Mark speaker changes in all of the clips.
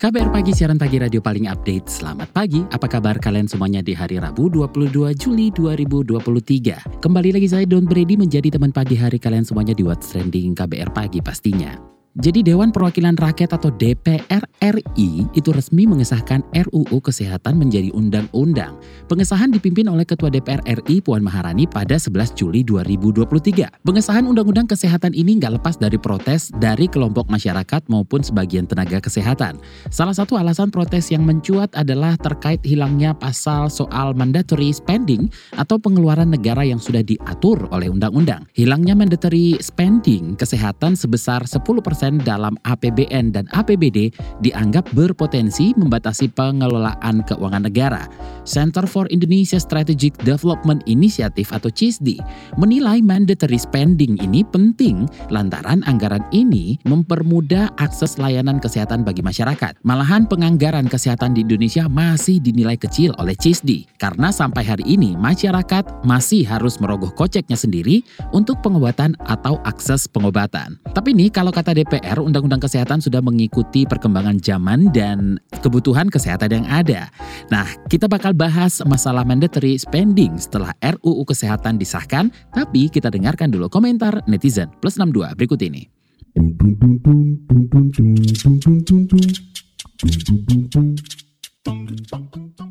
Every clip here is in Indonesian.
Speaker 1: KBR Pagi, siaran pagi radio paling update. Selamat pagi, apa kabar kalian semuanya di hari Rabu 22 Juli 2023. Kembali lagi saya Don Brady menjadi teman pagi hari kalian semuanya di What's Trending KBR Pagi pastinya. Jadi Dewan Perwakilan Rakyat atau DPR RI itu resmi mengesahkan RUU Kesehatan menjadi undang-undang. Pengesahan dipimpin oleh Ketua DPR RI Puan Maharani pada 11 Juli 2023. Pengesahan Undang-Undang Kesehatan ini nggak lepas dari protes dari kelompok masyarakat maupun sebagian tenaga kesehatan. Salah satu alasan protes yang mencuat adalah terkait hilangnya pasal soal mandatory spending atau pengeluaran negara yang sudah diatur oleh undang-undang. Hilangnya mandatory spending kesehatan sebesar 10% dalam APBN dan APBD dianggap berpotensi membatasi pengelolaan keuangan negara. Center for Indonesia Strategic Development Initiative atau CISDI menilai mandatory spending ini penting lantaran anggaran ini mempermudah akses layanan kesehatan bagi masyarakat. Malahan penganggaran kesehatan di Indonesia masih dinilai kecil oleh CISDI karena sampai hari ini masyarakat masih harus merogoh koceknya sendiri untuk pengobatan atau akses pengobatan. Tapi nih kalau kata DPR, Undang-Undang Kesehatan sudah mengikuti perkembangan zaman dan kebutuhan kesehatan yang ada. Nah, kita bakal bahas masalah mandatory spending setelah RUU Kesehatan disahkan, tapi kita dengarkan dulu komentar netizen plus 62 berikut ini.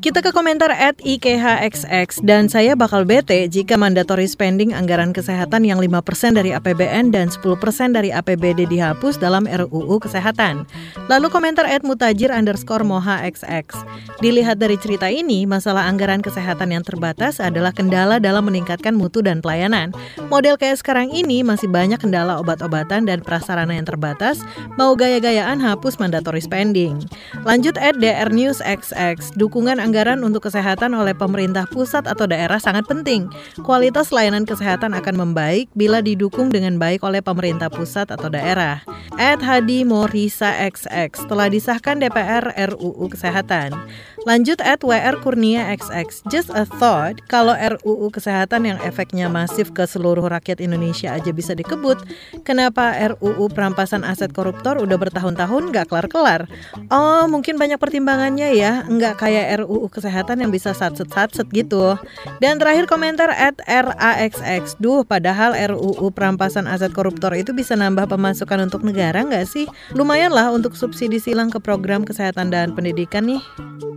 Speaker 2: Kita ke komentar at IKHXX dan saya bakal bete jika mandatory spending anggaran kesehatan yang 5% dari APBN dan 10% dari APBD dihapus dalam RUU Kesehatan. Lalu komentar at mutajir underscore moha XX. Dilihat dari cerita ini, masalah anggaran kesehatan yang terbatas adalah kendala dalam meningkatkan mutu dan pelayanan. Model kayak sekarang ini masih banyak kendala obat-obatan dan prasarana yang terbatas, mau gaya-gayaan hapus mandatory spending. Lanjut at DR News XX, dukungan anggaran untuk kesehatan oleh pemerintah pusat atau daerah sangat penting. Kualitas layanan kesehatan akan membaik bila didukung dengan baik oleh pemerintah pusat atau daerah. Ed Hadi Morisa XX telah disahkan DPR RUU Kesehatan. Lanjut at WR Kurnia XX. Just a thought, kalau RUU Kesehatan yang efeknya masif ke seluruh rakyat Indonesia aja bisa dikebut, kenapa RUU perampasan aset koruptor udah bertahun-tahun gak kelar-kelar? Oh, mungkin banyak pertimbangannya ya, nggak kayak RUU Kesehatan yang bisa satset-satset gitu. Dan terakhir komentar at RAXX. Duh, padahal RUU perampasan aset koruptor itu bisa nambah pemasukan untuk negara nggak sih? Lumayan lah untuk subsidi silang ke program kesehatan dan pendidikan nih.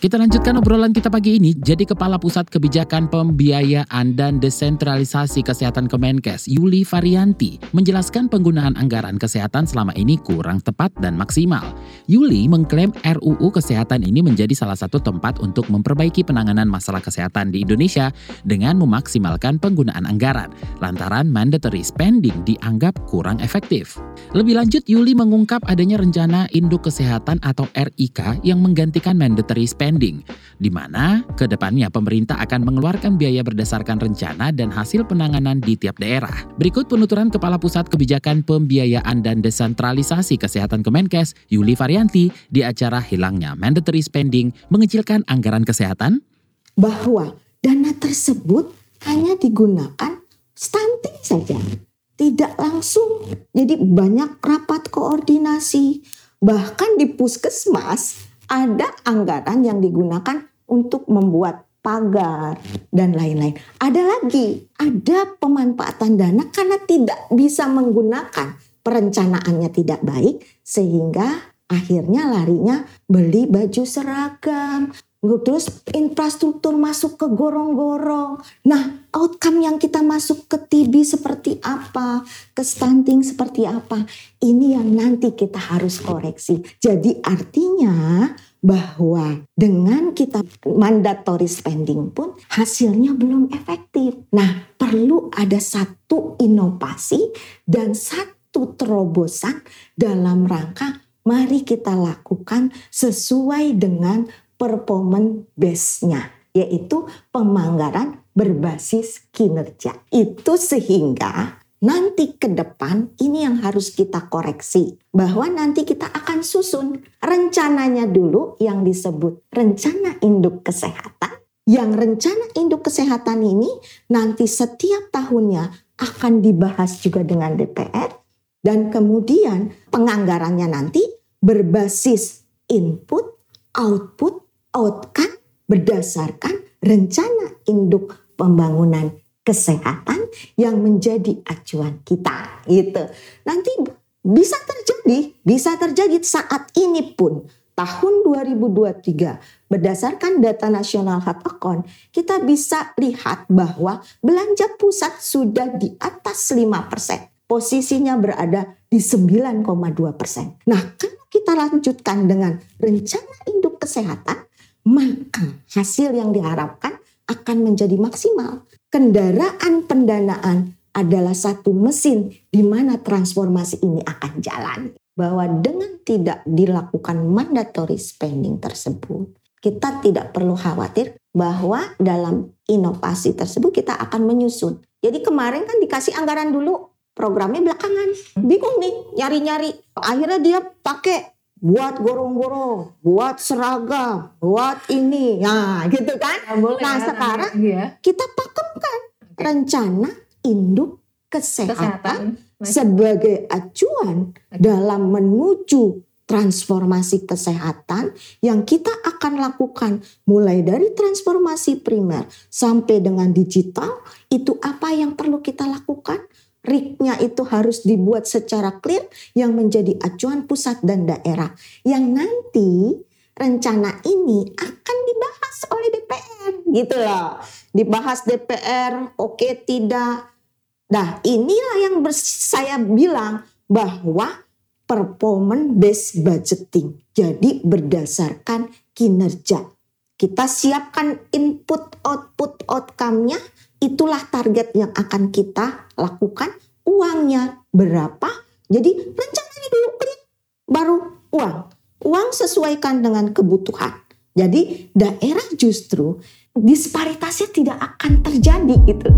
Speaker 1: Kita lanjutkan obrolan kita pagi ini. Jadi Kepala Pusat Kebijakan Pembiayaan dan Desentralisasi Kesehatan Kemenkes, Yuli Varianti, menjelaskan penggunaan anggaran kesehatan selama ini kurang tepat dan maksimal. Yuli mengklaim RUU Kesehatan ini menjadi salah satu tempat untuk memperbaiki penanganan masalah kesehatan di Indonesia dengan memaksimalkan penggunaan anggaran, lantaran mandatory spending dianggap kurang efektif. Lebih lanjut, Yuli mengungkap adanya rencana induk kesehatan atau RIK yang menggantikan mandatory spending spending, di mana ke depannya pemerintah akan mengeluarkan biaya berdasarkan rencana dan hasil penanganan di tiap daerah. Berikut penuturan Kepala Pusat Kebijakan Pembiayaan dan Desentralisasi Kesehatan Kemenkes, Yuli Varianti, di acara Hilangnya Mandatory Spending Mengecilkan Anggaran Kesehatan,
Speaker 3: bahwa dana tersebut hanya digunakan stunting saja, tidak langsung. Jadi banyak rapat koordinasi, bahkan di puskesmas ada anggaran yang digunakan untuk membuat pagar dan lain-lain. Ada lagi, ada pemanfaatan dana karena tidak bisa menggunakan perencanaannya tidak baik sehingga akhirnya larinya beli baju seragam, terus infrastruktur masuk ke gorong-gorong. Nah, outcome yang kita masuk ke TB seperti apa, ke stunting seperti apa, ini yang nanti kita harus koreksi. Jadi artinya bahwa dengan kita mandatory spending pun hasilnya belum efektif. Nah, perlu ada satu inovasi dan satu terobosan dalam rangka mari kita lakukan sesuai dengan performance base-nya, yaitu pemanggaran berbasis kinerja. Itu sehingga nanti ke depan ini yang harus kita koreksi bahwa nanti kita akan susun rencananya dulu yang disebut rencana induk kesehatan yang rencana induk kesehatan ini nanti setiap tahunnya akan dibahas juga dengan DPR dan kemudian penganggarannya nanti berbasis input, output, outcome berdasarkan rencana induk pembangunan kesehatan yang menjadi acuan kita gitu. Nanti bisa terjadi, bisa terjadi saat ini pun tahun 2023 berdasarkan data nasional account kita bisa lihat bahwa belanja pusat sudah di atas 5%. Posisinya berada di 9,2 persen. Nah, kalau kita lanjutkan dengan rencana induk kesehatan, maka hasil yang diharapkan akan menjadi maksimal kendaraan pendanaan adalah satu mesin di mana transformasi ini akan jalan. Bahwa dengan tidak dilakukan mandatory spending tersebut, kita tidak perlu khawatir bahwa dalam inovasi tersebut kita akan menyusun. Jadi kemarin kan dikasih anggaran dulu, programnya belakangan. Bingung nih, nyari-nyari. Akhirnya dia pakai buat gorong-gorong, buat seragam, buat ini, nah gitu kan.
Speaker 2: boleh,
Speaker 3: nah
Speaker 2: ya,
Speaker 3: sekarang
Speaker 2: iya.
Speaker 3: kita pakemkan rencana induk kesehatan,
Speaker 2: Kesehatan.
Speaker 3: sebagai acuan dalam menuju transformasi kesehatan yang kita akan lakukan mulai dari transformasi primer sampai dengan digital itu apa yang perlu kita lakukan RIK-nya itu harus dibuat secara clear yang menjadi acuan pusat dan daerah. Yang nanti rencana ini akan dibahas oleh DPR gitu loh. Dibahas DPR, oke tidak. Nah inilah yang saya bilang bahwa performance based budgeting. Jadi berdasarkan kinerja. Kita siapkan input, output, outcome-nya itulah target yang akan kita lakukan. Uangnya berapa? Jadi rencananya dulu baru uang. Uang sesuaikan dengan kebutuhan. Jadi daerah justru disparitasnya tidak akan terjadi gitu.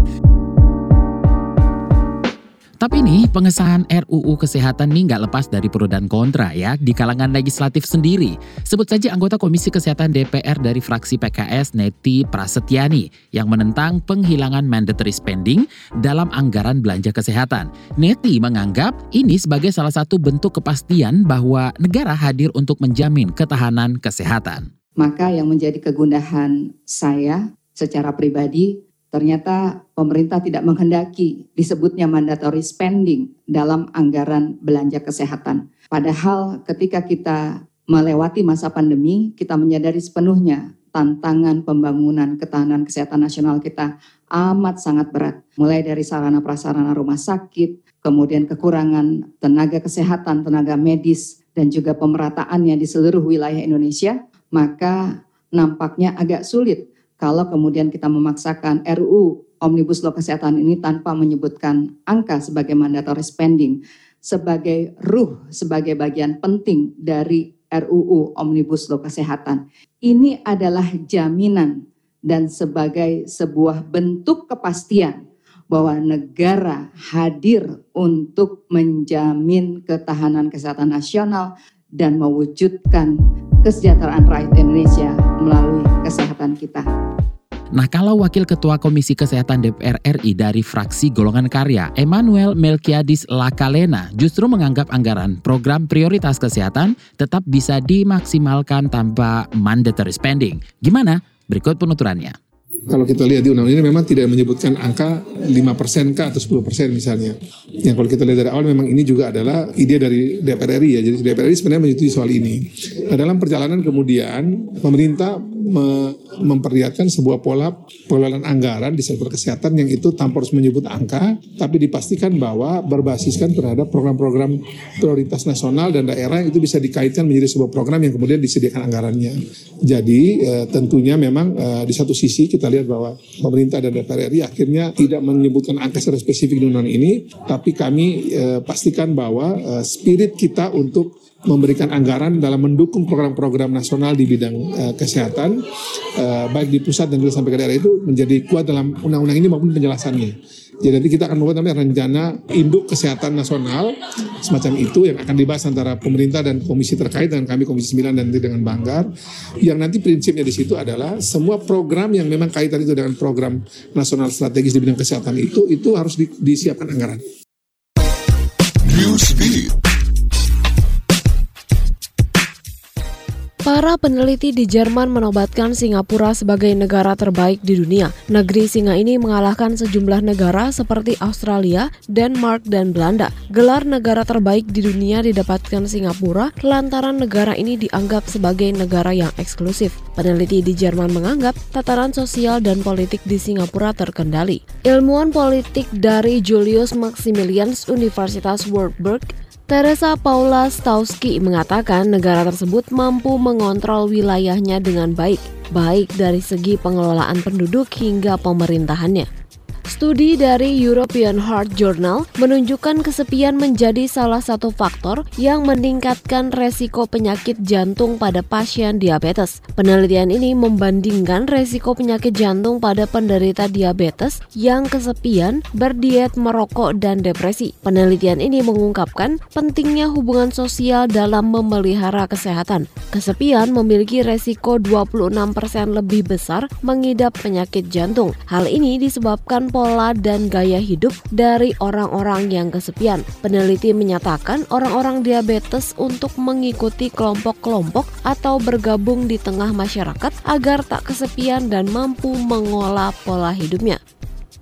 Speaker 1: Tapi nih pengesahan RUU Kesehatan nih nggak lepas dari pro dan kontra ya di kalangan legislatif sendiri. Sebut saja anggota Komisi Kesehatan DPR dari fraksi PKS Neti Prasetyani yang menentang penghilangan mandatory spending dalam anggaran belanja kesehatan. Neti menganggap ini sebagai salah satu bentuk kepastian bahwa negara hadir untuk menjamin ketahanan kesehatan.
Speaker 4: Maka yang menjadi kegundahan saya secara pribadi ternyata pemerintah tidak menghendaki disebutnya mandatory spending dalam anggaran belanja kesehatan. Padahal ketika kita melewati masa pandemi, kita menyadari sepenuhnya tantangan pembangunan ketahanan kesehatan nasional kita amat sangat berat. Mulai dari sarana prasarana rumah sakit, kemudian kekurangan tenaga kesehatan, tenaga medis, dan juga pemerataannya di seluruh wilayah Indonesia, maka nampaknya agak sulit kalau kemudian kita memaksakan RUU Omnibus Law Kesehatan ini tanpa menyebutkan angka sebagai mandatory spending, sebagai ruh, sebagai bagian penting dari RUU Omnibus Law Kesehatan. Ini adalah jaminan dan sebagai sebuah bentuk kepastian bahwa negara hadir untuk menjamin ketahanan kesehatan nasional dan mewujudkan kesejahteraan rakyat Indonesia melalui kesehatan kita.
Speaker 1: Nah, kalau Wakil Ketua Komisi Kesehatan DPR RI dari fraksi Golongan Karya, Emmanuel Melkiadis Lakalena, justru menganggap anggaran program prioritas kesehatan tetap bisa dimaksimalkan tanpa mandatory spending. Gimana? Berikut penuturannya.
Speaker 5: Kalau kita lihat di undang-undang ini memang tidak menyebutkan angka 5% kah atau 10% misalnya. Yang kalau kita lihat dari awal memang ini juga adalah ide dari DPR RI ya. Jadi DPR RI sebenarnya menyetujui soal ini. Nah dalam perjalanan kemudian pemerintah me memperlihatkan sebuah pola pengelolaan anggaran di sektor kesehatan yang itu tanpa harus menyebut angka, tapi dipastikan bahwa berbasiskan terhadap program-program prioritas nasional dan daerah itu bisa dikaitkan menjadi sebuah program yang kemudian disediakan anggarannya. Jadi eh, tentunya memang eh, di satu sisi kita lihat bahwa pemerintah dan DPR RI akhirnya tidak menyebutkan angka secara spesifik di undang ini, tapi kami eh, pastikan bahwa eh, spirit kita untuk memberikan anggaran dalam mendukung program-program nasional di bidang uh, kesehatan uh, baik di pusat dan juga sampai ke daerah itu menjadi kuat dalam undang-undang ini maupun penjelasannya. Jadi nanti kita akan membuat namanya rencana induk kesehatan nasional semacam itu yang akan dibahas antara pemerintah dan komisi terkait dengan kami komisi 9 dan nanti dengan Banggar. Yang nanti prinsipnya di situ adalah semua program yang memang kaitan itu dengan program nasional strategis di bidang kesehatan itu itu harus di, disiapkan anggaran.
Speaker 6: Newsbeat.
Speaker 7: Para peneliti di Jerman menobatkan Singapura sebagai negara terbaik di dunia. Negeri singa ini mengalahkan sejumlah negara seperti Australia, Denmark, dan Belanda. Gelar negara terbaik di dunia didapatkan Singapura lantaran negara ini dianggap sebagai negara yang eksklusif. Peneliti di Jerman menganggap tataran sosial dan politik di Singapura terkendali. Ilmuwan politik dari Julius Maximilians Universitas Wartburg Teresa Paula Stauski mengatakan negara tersebut mampu mengontrol wilayahnya dengan baik, baik dari segi pengelolaan penduduk hingga pemerintahannya. Studi dari European Heart Journal menunjukkan kesepian menjadi salah satu faktor yang meningkatkan resiko penyakit jantung pada pasien diabetes. Penelitian ini membandingkan resiko penyakit jantung pada penderita diabetes yang kesepian, berdiet, merokok, dan depresi. Penelitian ini mengungkapkan pentingnya hubungan sosial dalam memelihara kesehatan. Kesepian memiliki resiko 26% lebih besar mengidap penyakit jantung. Hal ini disebabkan pola dan gaya hidup dari orang-orang yang kesepian. Peneliti menyatakan orang-orang diabetes untuk mengikuti kelompok-kelompok atau bergabung di tengah masyarakat agar tak kesepian dan mampu mengolah pola hidupnya.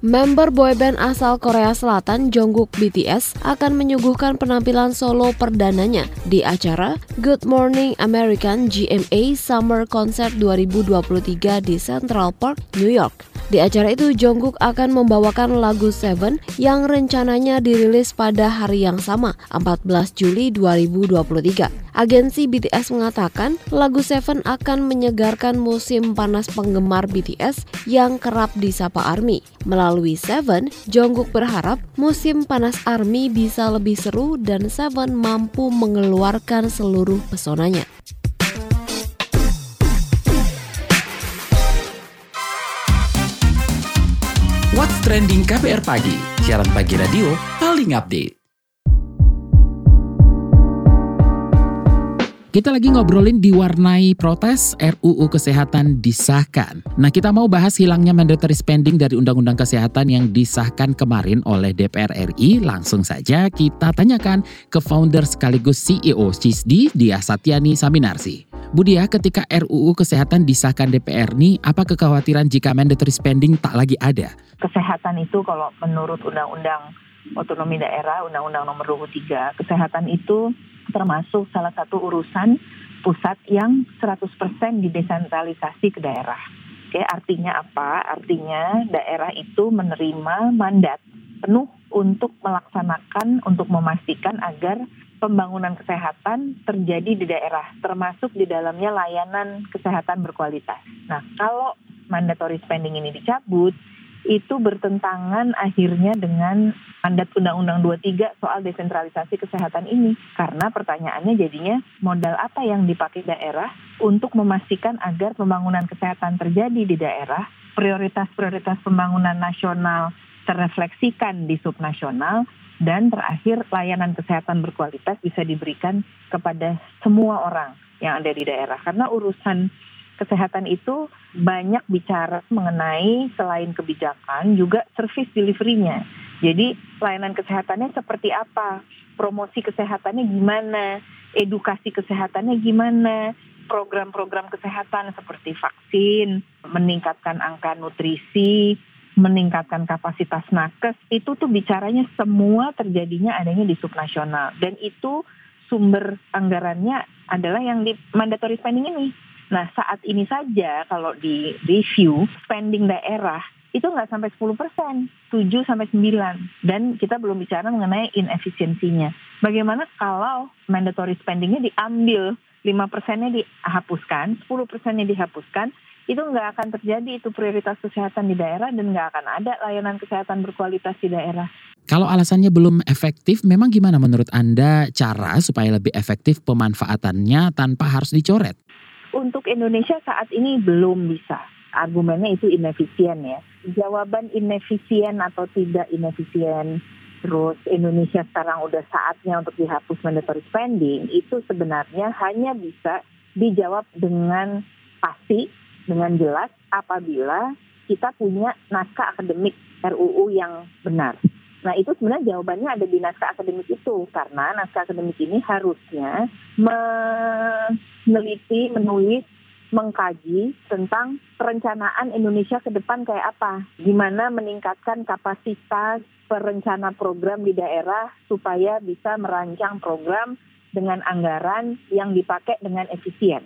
Speaker 7: Member boyband asal Korea Selatan Jungkook BTS akan menyuguhkan penampilan solo perdananya di acara Good Morning American GMA Summer Concert 2023 di Central Park, New York. Di acara itu, Jungkook akan membawakan lagu Seven yang rencananya dirilis pada hari yang sama, 14 Juli 2023. Agensi BTS mengatakan lagu Seven akan menyegarkan musim panas penggemar BTS yang kerap disapa ARMY. Melalui Seven, Jungkook berharap musim panas ARMY bisa lebih seru dan Seven mampu mengeluarkan seluruh pesonanya.
Speaker 1: What's Trending KPR Pagi, siaran pagi radio paling update. Kita lagi ngobrolin diwarnai protes RUU Kesehatan disahkan. Nah kita mau bahas hilangnya mandatory spending dari Undang-Undang Kesehatan yang disahkan kemarin oleh DPR RI. Langsung saja kita tanyakan ke founder sekaligus CEO CISDI, Dia Satyani Saminarsi. Bu Dia, ketika RUU Kesehatan disahkan DPR nih, apa kekhawatiran jika mandatory spending tak lagi ada?
Speaker 8: kesehatan itu kalau menurut Undang-Undang Otonomi Daerah, Undang-Undang Nomor 23, kesehatan itu termasuk salah satu urusan pusat yang 100% didesentralisasi ke daerah. Oke, artinya apa? Artinya daerah itu menerima mandat penuh untuk melaksanakan, untuk memastikan agar pembangunan kesehatan terjadi di daerah, termasuk di dalamnya layanan kesehatan berkualitas. Nah, kalau mandatory spending ini dicabut, itu bertentangan akhirnya dengan mandat Undang-Undang 23 soal desentralisasi kesehatan ini. Karena pertanyaannya jadinya modal apa yang dipakai daerah untuk memastikan agar pembangunan kesehatan terjadi di daerah, prioritas-prioritas pembangunan nasional terrefleksikan di subnasional, dan terakhir layanan kesehatan berkualitas bisa diberikan kepada semua orang yang ada di daerah. Karena urusan kesehatan itu banyak bicara mengenai selain kebijakan juga service delivery-nya. Jadi layanan kesehatannya seperti apa, promosi kesehatannya gimana, edukasi kesehatannya gimana, program-program kesehatan seperti vaksin, meningkatkan angka nutrisi, meningkatkan kapasitas nakes, itu tuh bicaranya semua terjadinya adanya di subnasional. Dan itu sumber anggarannya adalah yang di mandatory spending ini Nah saat ini saja kalau di review spending daerah itu nggak sampai 10 persen, 7 sampai 9. Dan kita belum bicara mengenai inefisiensinya. Bagaimana kalau mandatory spendingnya diambil, 5 persennya dihapuskan, 10 persennya dihapuskan, itu nggak akan terjadi itu prioritas kesehatan di daerah dan nggak akan ada layanan kesehatan berkualitas di daerah.
Speaker 1: Kalau alasannya belum efektif, memang gimana menurut Anda cara supaya lebih efektif pemanfaatannya tanpa harus dicoret?
Speaker 8: Untuk Indonesia saat ini belum bisa argumennya itu inefisien ya. Jawaban inefisien atau tidak inefisien terus Indonesia sekarang udah saatnya untuk dihapus mandatory spending itu sebenarnya hanya bisa dijawab dengan pasti, dengan jelas apabila kita punya naskah akademik RUU yang benar. Nah itu sebenarnya jawabannya ada di naskah akademik itu karena naskah akademik ini harusnya meneliti, menulis mengkaji tentang perencanaan Indonesia ke depan kayak apa. Gimana meningkatkan kapasitas perencana program di daerah supaya bisa merancang program dengan anggaran yang dipakai dengan efisien.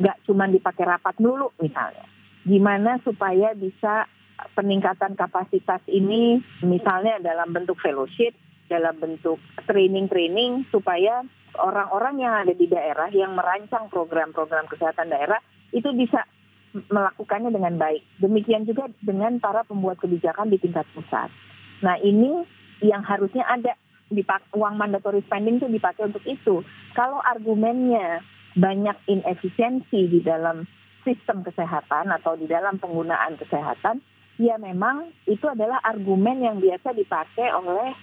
Speaker 8: Nggak cuma dipakai rapat dulu misalnya. Gimana supaya bisa peningkatan kapasitas ini misalnya dalam bentuk fellowship, dalam bentuk training-training supaya orang-orang yang ada di daerah yang merancang program-program kesehatan daerah itu bisa melakukannya dengan baik. Demikian juga dengan para pembuat kebijakan di tingkat pusat. Nah ini yang harusnya ada dipak uang mandatory spending itu dipakai untuk itu. Kalau argumennya banyak inefisiensi di dalam sistem kesehatan atau di dalam penggunaan kesehatan, ya memang itu adalah argumen yang biasa dipakai oleh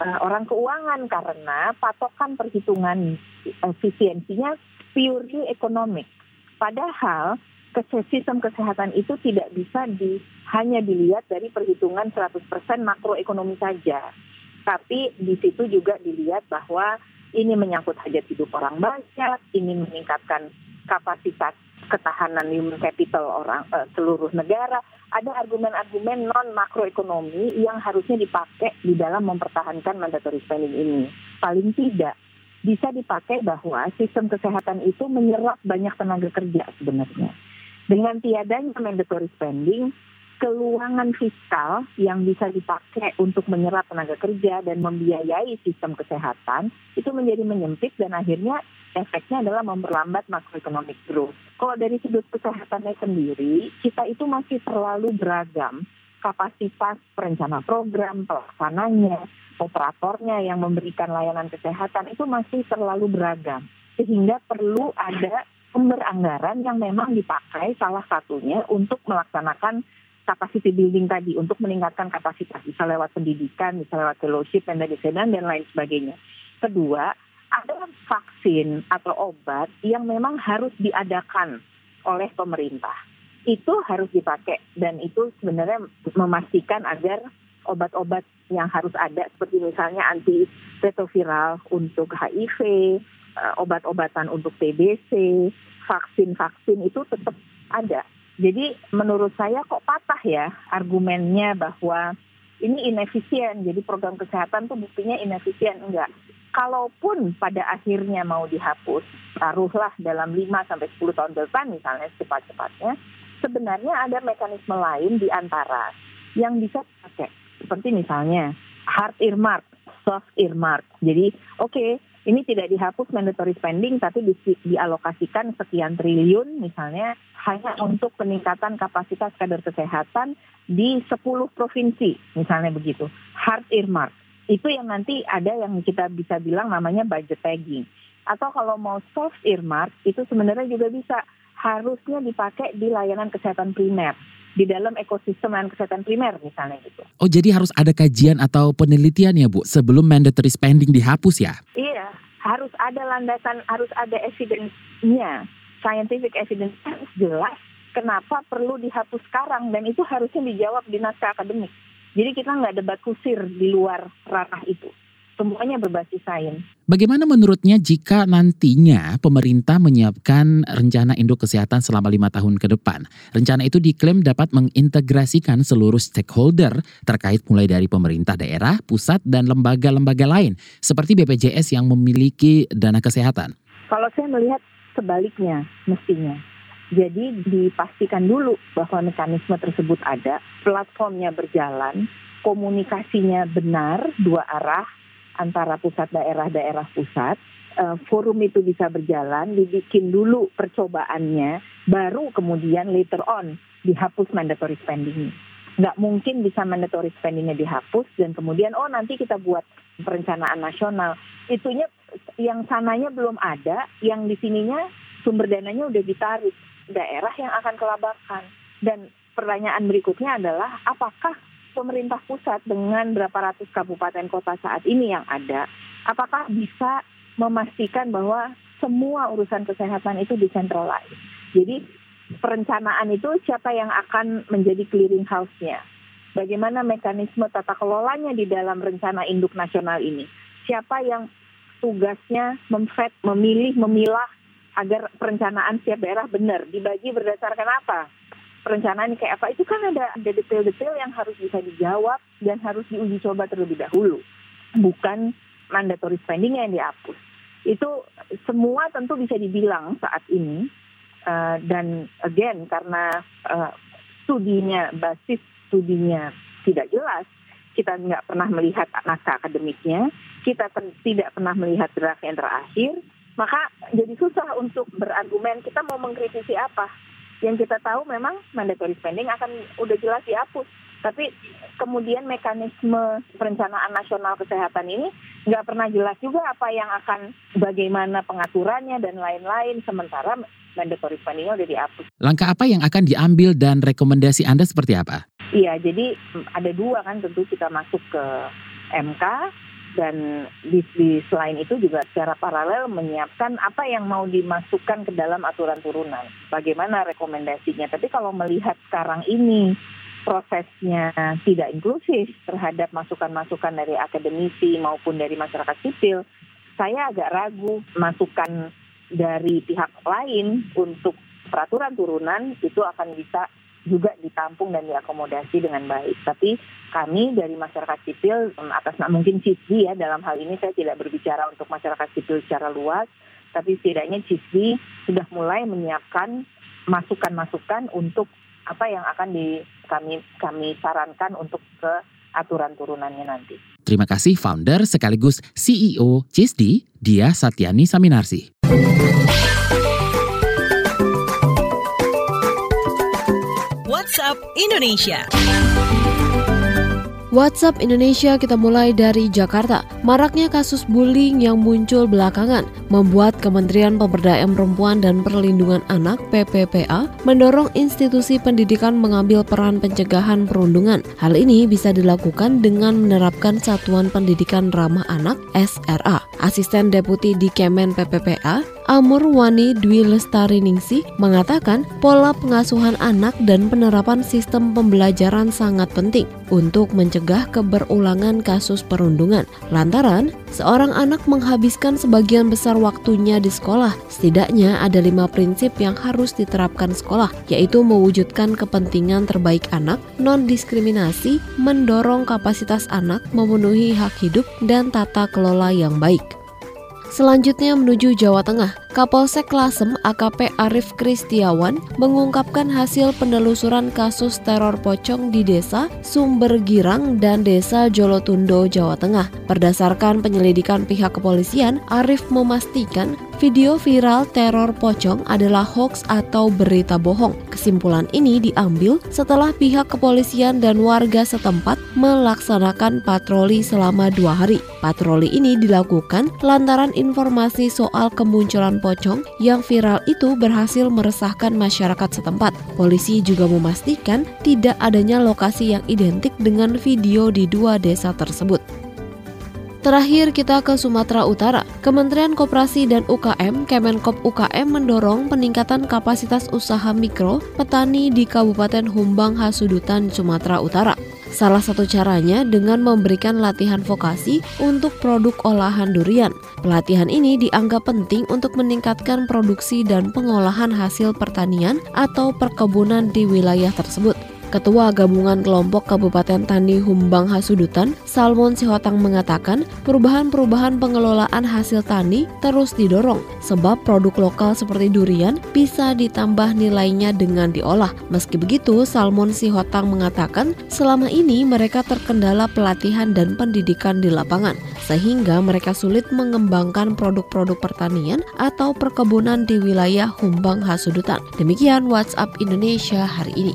Speaker 8: uh, orang keuangan karena patokan perhitungan efisiensinya purely ekonomik. Padahal sistem kesehatan itu tidak bisa di, hanya dilihat dari perhitungan 100% makroekonomi saja. Tapi di situ juga dilihat bahwa ini menyangkut hajat hidup orang banyak, ini meningkatkan kapasitas ketahanan human capital orang uh, seluruh negara. Ada argumen-argumen non makroekonomi yang harusnya dipakai di dalam mempertahankan mandatory spending ini. Paling tidak bisa dipakai bahwa sistem kesehatan itu menyerap banyak tenaga kerja sebenarnya. Dengan tiadanya mandatory spending, keluangan fiskal yang bisa dipakai untuk menyerap tenaga kerja dan membiayai sistem kesehatan itu menjadi menyempit dan akhirnya efeknya adalah memperlambat makroeconomic growth. Kalau dari sudut kesehatannya sendiri, kita itu masih terlalu beragam kapasitas perencana program, pelaksananya, operatornya yang memberikan layanan kesehatan itu masih terlalu beragam. Sehingga perlu ada sumber anggaran yang memang dipakai salah satunya untuk melaksanakan capacity building tadi untuk meningkatkan kapasitas bisa lewat pendidikan, bisa lewat fellowship, dan lain sebagainya. Kedua, ada vaksin atau obat yang memang harus diadakan oleh pemerintah. Itu harus dipakai dan itu sebenarnya memastikan agar obat-obat yang harus ada seperti misalnya anti retroviral untuk HIV, eh, obat-obatan untuk TBC, vaksin-vaksin itu tetap ada. Jadi menurut saya kok patah ya argumennya bahwa ini inefisien. Jadi program kesehatan tuh buktinya inefisien enggak. Kalaupun pada akhirnya mau dihapus, taruhlah dalam 5 sampai 10 tahun depan misalnya cepat-cepatnya, sebenarnya ada mekanisme lain di antara yang bisa dipakai seperti misalnya hard earmark, soft earmark. Jadi oke, okay, ini tidak dihapus mandatory spending tapi di, dialokasikan sekian triliun misalnya hanya untuk peningkatan kapasitas kader kesehatan di 10 provinsi misalnya begitu. Hard earmark. Itu yang nanti ada yang kita bisa bilang namanya budget tagging. Atau kalau mau soft earmark itu sebenarnya juga bisa harusnya dipakai di layanan kesehatan primer di dalam ekosistem layanan kesehatan primer misalnya gitu.
Speaker 1: Oh jadi harus ada kajian atau penelitian ya Bu sebelum mandatory spending dihapus ya?
Speaker 8: Iya, harus ada landasan, harus ada evidence-nya. Scientific evidence harus jelas kenapa perlu dihapus sekarang dan itu harusnya dijawab di naskah akademik. Jadi kita nggak debat kusir di luar ranah itu semuanya berbasis sains.
Speaker 1: Bagaimana menurutnya jika nantinya pemerintah menyiapkan rencana induk kesehatan selama lima tahun ke depan? Rencana itu diklaim dapat mengintegrasikan seluruh stakeholder terkait mulai dari pemerintah daerah, pusat, dan lembaga-lembaga lain seperti BPJS yang memiliki dana kesehatan.
Speaker 8: Kalau saya melihat sebaliknya mestinya. Jadi dipastikan dulu bahwa mekanisme tersebut ada, platformnya berjalan, komunikasinya benar dua arah antara pusat daerah daerah pusat. Uh, forum itu bisa berjalan, dibikin dulu percobaannya, baru kemudian later on dihapus mandatory spending. Nggak mungkin bisa mandatory spendingnya dihapus dan kemudian oh nanti kita buat perencanaan nasional. Itunya yang sananya belum ada, yang di sininya sumber dananya udah ditarik daerah yang akan kelabakan. Dan pertanyaan berikutnya adalah apakah pemerintah pusat dengan berapa ratus kabupaten kota saat ini yang ada, apakah bisa memastikan bahwa semua urusan kesehatan itu decentralized. Jadi perencanaan itu siapa yang akan menjadi clearing house-nya. Bagaimana mekanisme tata kelolanya di dalam rencana induk nasional ini. Siapa yang tugasnya memfed, memilih, memilah agar perencanaan setiap daerah benar. Dibagi berdasarkan apa? Perencanaan kayak apa? Itu kan ada ada detail-detail yang harus bisa dijawab dan harus diuji coba terlebih dahulu. Bukan mandatory spending yang dihapus. Itu semua tentu bisa dibilang saat ini uh, dan again karena uh, studinya basis studinya tidak jelas kita nggak pernah melihat naskah akademiknya kita tidak pernah melihat draft yang terakhir maka jadi susah untuk berargumen kita mau mengkritisi apa yang kita tahu memang mandatory spending akan udah jelas dihapus tapi kemudian mekanisme perencanaan nasional kesehatan ini nggak pernah jelas juga apa yang akan bagaimana pengaturannya dan lain-lain sementara mandatory spendingnya udah dihapus.
Speaker 1: Langkah apa yang akan diambil dan rekomendasi Anda seperti apa?
Speaker 8: Iya, jadi ada dua kan tentu kita masuk ke MK dan di, di selain itu juga secara paralel menyiapkan apa yang mau dimasukkan ke dalam aturan turunan. Bagaimana rekomendasinya? Tapi kalau melihat sekarang ini prosesnya tidak inklusif terhadap masukan-masukan dari akademisi maupun dari masyarakat sipil, saya agak ragu masukan dari pihak lain untuk peraturan turunan itu akan bisa juga ditampung dan diakomodasi dengan baik. Tapi kami dari masyarakat sipil atas mungkin CISDI ya dalam hal ini saya tidak berbicara untuk masyarakat sipil secara luas, tapi setidaknya CISDI sudah mulai menyiapkan masukan-masukan untuk apa yang akan di kami kami sarankan untuk ke aturan turunannya nanti.
Speaker 1: Terima kasih founder sekaligus CEO CISDI, Dia Satyani Saminarsi.
Speaker 9: WhatsApp Indonesia.
Speaker 7: WhatsApp Indonesia kita mulai dari Jakarta. Maraknya kasus bullying yang muncul belakangan membuat Kementerian Pemberdayaan Perempuan dan Perlindungan Anak PPPA mendorong institusi pendidikan mengambil peran pencegahan perundungan. Hal ini bisa dilakukan dengan menerapkan Satuan Pendidikan Ramah Anak SRA. Asisten Deputi di Kemen PPPA Amur Wani Dwi Lestari Ningsih mengatakan pola pengasuhan anak dan penerapan sistem pembelajaran sangat penting untuk mencegah keberulangan kasus perundungan. Lantaran, seorang anak menghabiskan sebagian besar waktunya di sekolah. Setidaknya ada lima prinsip yang harus diterapkan sekolah, yaitu mewujudkan kepentingan terbaik anak, non-diskriminasi, mendorong kapasitas anak, memenuhi hak hidup, dan tata kelola yang baik. Selanjutnya menuju Jawa Tengah. Kapolsek Lasem AKP Arif Kristiawan mengungkapkan hasil penelusuran kasus teror pocong di desa Sumber Girang dan desa Jolotundo, Jawa Tengah. Berdasarkan penyelidikan pihak kepolisian, Arif memastikan video viral teror pocong adalah hoax atau berita bohong. Kesimpulan ini diambil setelah pihak kepolisian dan warga setempat melaksanakan patroli selama dua hari. Patroli ini dilakukan lantaran informasi soal kemunculan pocong yang viral itu berhasil meresahkan masyarakat setempat. Polisi juga memastikan tidak adanya lokasi yang identik dengan video di dua desa tersebut. Terakhir kita ke Sumatera Utara. Kementerian Koperasi dan UKM, Kemenkop UKM mendorong peningkatan kapasitas usaha mikro petani di Kabupaten Humbang Hasudutan, Sumatera Utara. Salah satu caranya dengan memberikan latihan vokasi untuk produk olahan durian. Pelatihan ini dianggap penting untuk meningkatkan produksi dan pengolahan hasil pertanian atau perkebunan di wilayah tersebut. Ketua Gabungan Kelompok Kabupaten Tani Humbang Hasudutan, Salmon Sihotang mengatakan, perubahan-perubahan pengelolaan hasil tani terus didorong sebab produk lokal seperti durian bisa ditambah nilainya dengan diolah. Meski begitu, Salmon Sihotang mengatakan selama ini mereka terkendala pelatihan dan pendidikan di lapangan sehingga mereka sulit mengembangkan produk-produk pertanian atau perkebunan di wilayah Humbang Hasudutan. Demikian WhatsApp Indonesia hari ini.